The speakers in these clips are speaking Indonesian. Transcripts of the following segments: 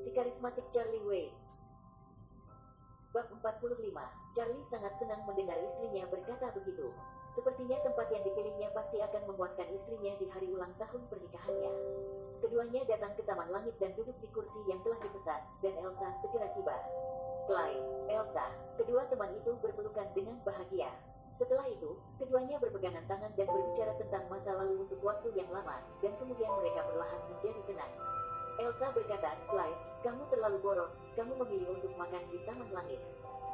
Si karismatik Charlie Wayne. Bab 45. Charlie sangat senang mendengar istrinya berkata begitu. Sepertinya tempat yang dipilihnya pasti akan memuaskan istrinya di hari ulang tahun pernikahannya. Keduanya datang ke Taman Langit dan duduk di kursi yang telah dipesan, dan Elsa segera tiba. Clyde, Elsa, kedua teman itu berpelukan dengan bahagia. Setelah itu, keduanya berpegangan tangan dan berbicara tentang masa lalu untuk waktu yang lama, dan kemudian mereka perlahan menjadi tenang. Elsa berkata, Clyde, kamu terlalu boros, kamu memilih untuk makan di Taman Langit.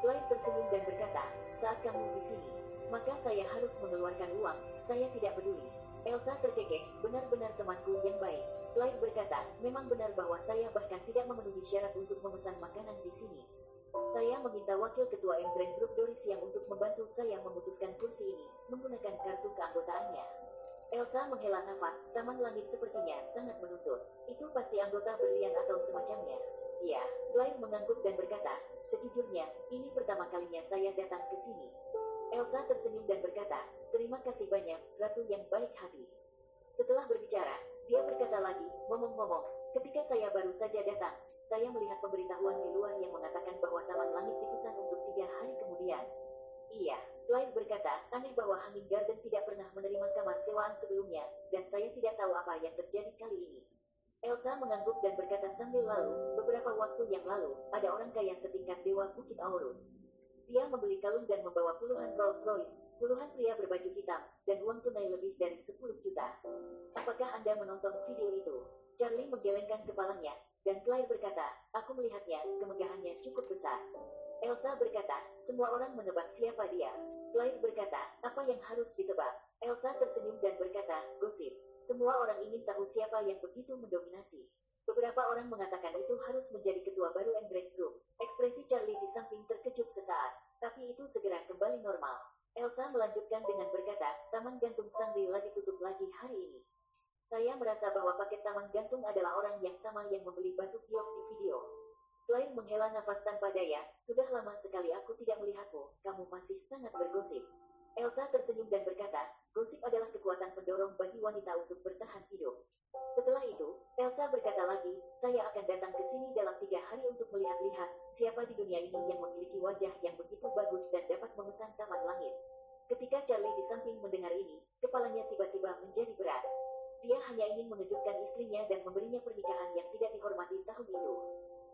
Clyde tersenyum dan berkata, saat kamu di sini, maka saya harus mengeluarkan uang, saya tidak peduli. Elsa terkekeh, benar-benar temanku yang baik. Clyde berkata, memang benar bahwa saya bahkan tidak memenuhi syarat untuk memesan makanan di sini. Saya meminta wakil ketua Embrand Group Doris yang untuk membantu saya memutuskan kursi ini, menggunakan kartu keanggotaannya. Elsa menghela nafas, taman langit sepertinya sangat menuntut. Itu pasti anggota berlian atau semacamnya. Ya, Clyde mengangguk dan berkata, sejujurnya, ini pertama kalinya saya datang ke sini. Elsa tersenyum dan berkata, terima kasih banyak, ratu yang baik hati. Setelah berbicara, dia berkata lagi, ngomong-ngomong, ketika saya baru saja datang, saya melihat pemberitahuan di luar yang mengatakan bahwa Taman Langit dipesan untuk berkata, aneh bahwa Hanging Garden tidak pernah menerima kamar sewaan sebelumnya, dan saya tidak tahu apa yang terjadi kali ini. Elsa mengangguk dan berkata sambil lalu, beberapa waktu yang lalu, ada orang kaya setingkat Dewa Bukit Aurus. Dia membeli kalung dan membawa puluhan Rolls Royce, puluhan pria berbaju hitam, dan uang tunai lebih dari 10 juta. Apakah Anda menonton video itu? Charlie menggelengkan kepalanya, dan Claire berkata, aku melihatnya, kemegahannya cukup. Elsa berkata, semua orang menebak siapa dia. Claire berkata, apa yang harus ditebak? Elsa tersenyum dan berkata, gosip. Semua orang ingin tahu siapa yang begitu mendominasi. Beberapa orang mengatakan itu harus menjadi ketua baru Embrace Group. Ekspresi Charlie di samping terkejut sesaat, tapi itu segera kembali normal. Elsa melanjutkan dengan berkata, Taman Gantung Sangri lagi tutup lagi hari ini. Saya merasa bahwa paket Taman Gantung adalah orang yang sama yang membeli batu giok di video. Claire menghela nafas tanpa daya, sudah lama sekali aku tidak melihatmu, kamu masih sangat bergosip. Elsa tersenyum dan berkata, gosip adalah kekuatan pendorong bagi wanita untuk bertahan hidup. Setelah itu, Elsa berkata lagi, saya akan datang ke sini dalam tiga hari untuk melihat-lihat siapa di dunia ini yang memiliki wajah yang begitu bagus dan dapat memesan taman langit. Ketika Charlie di samping mendengar ini, kepalanya tiba-tiba menjadi berat. Dia hanya ingin mengejutkan istrinya dan memberinya pernikahan yang tidak dihormati.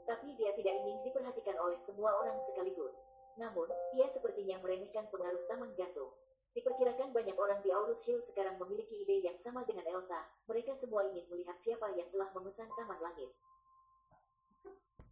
Tapi dia tidak ingin diperhatikan oleh semua orang sekaligus. Namun, ia sepertinya meremehkan pengaruh taman gantung. Diperkirakan banyak orang di Aurus Hill sekarang memiliki ide yang sama dengan Elsa. Mereka semua ingin melihat siapa yang telah memesan Taman Langit.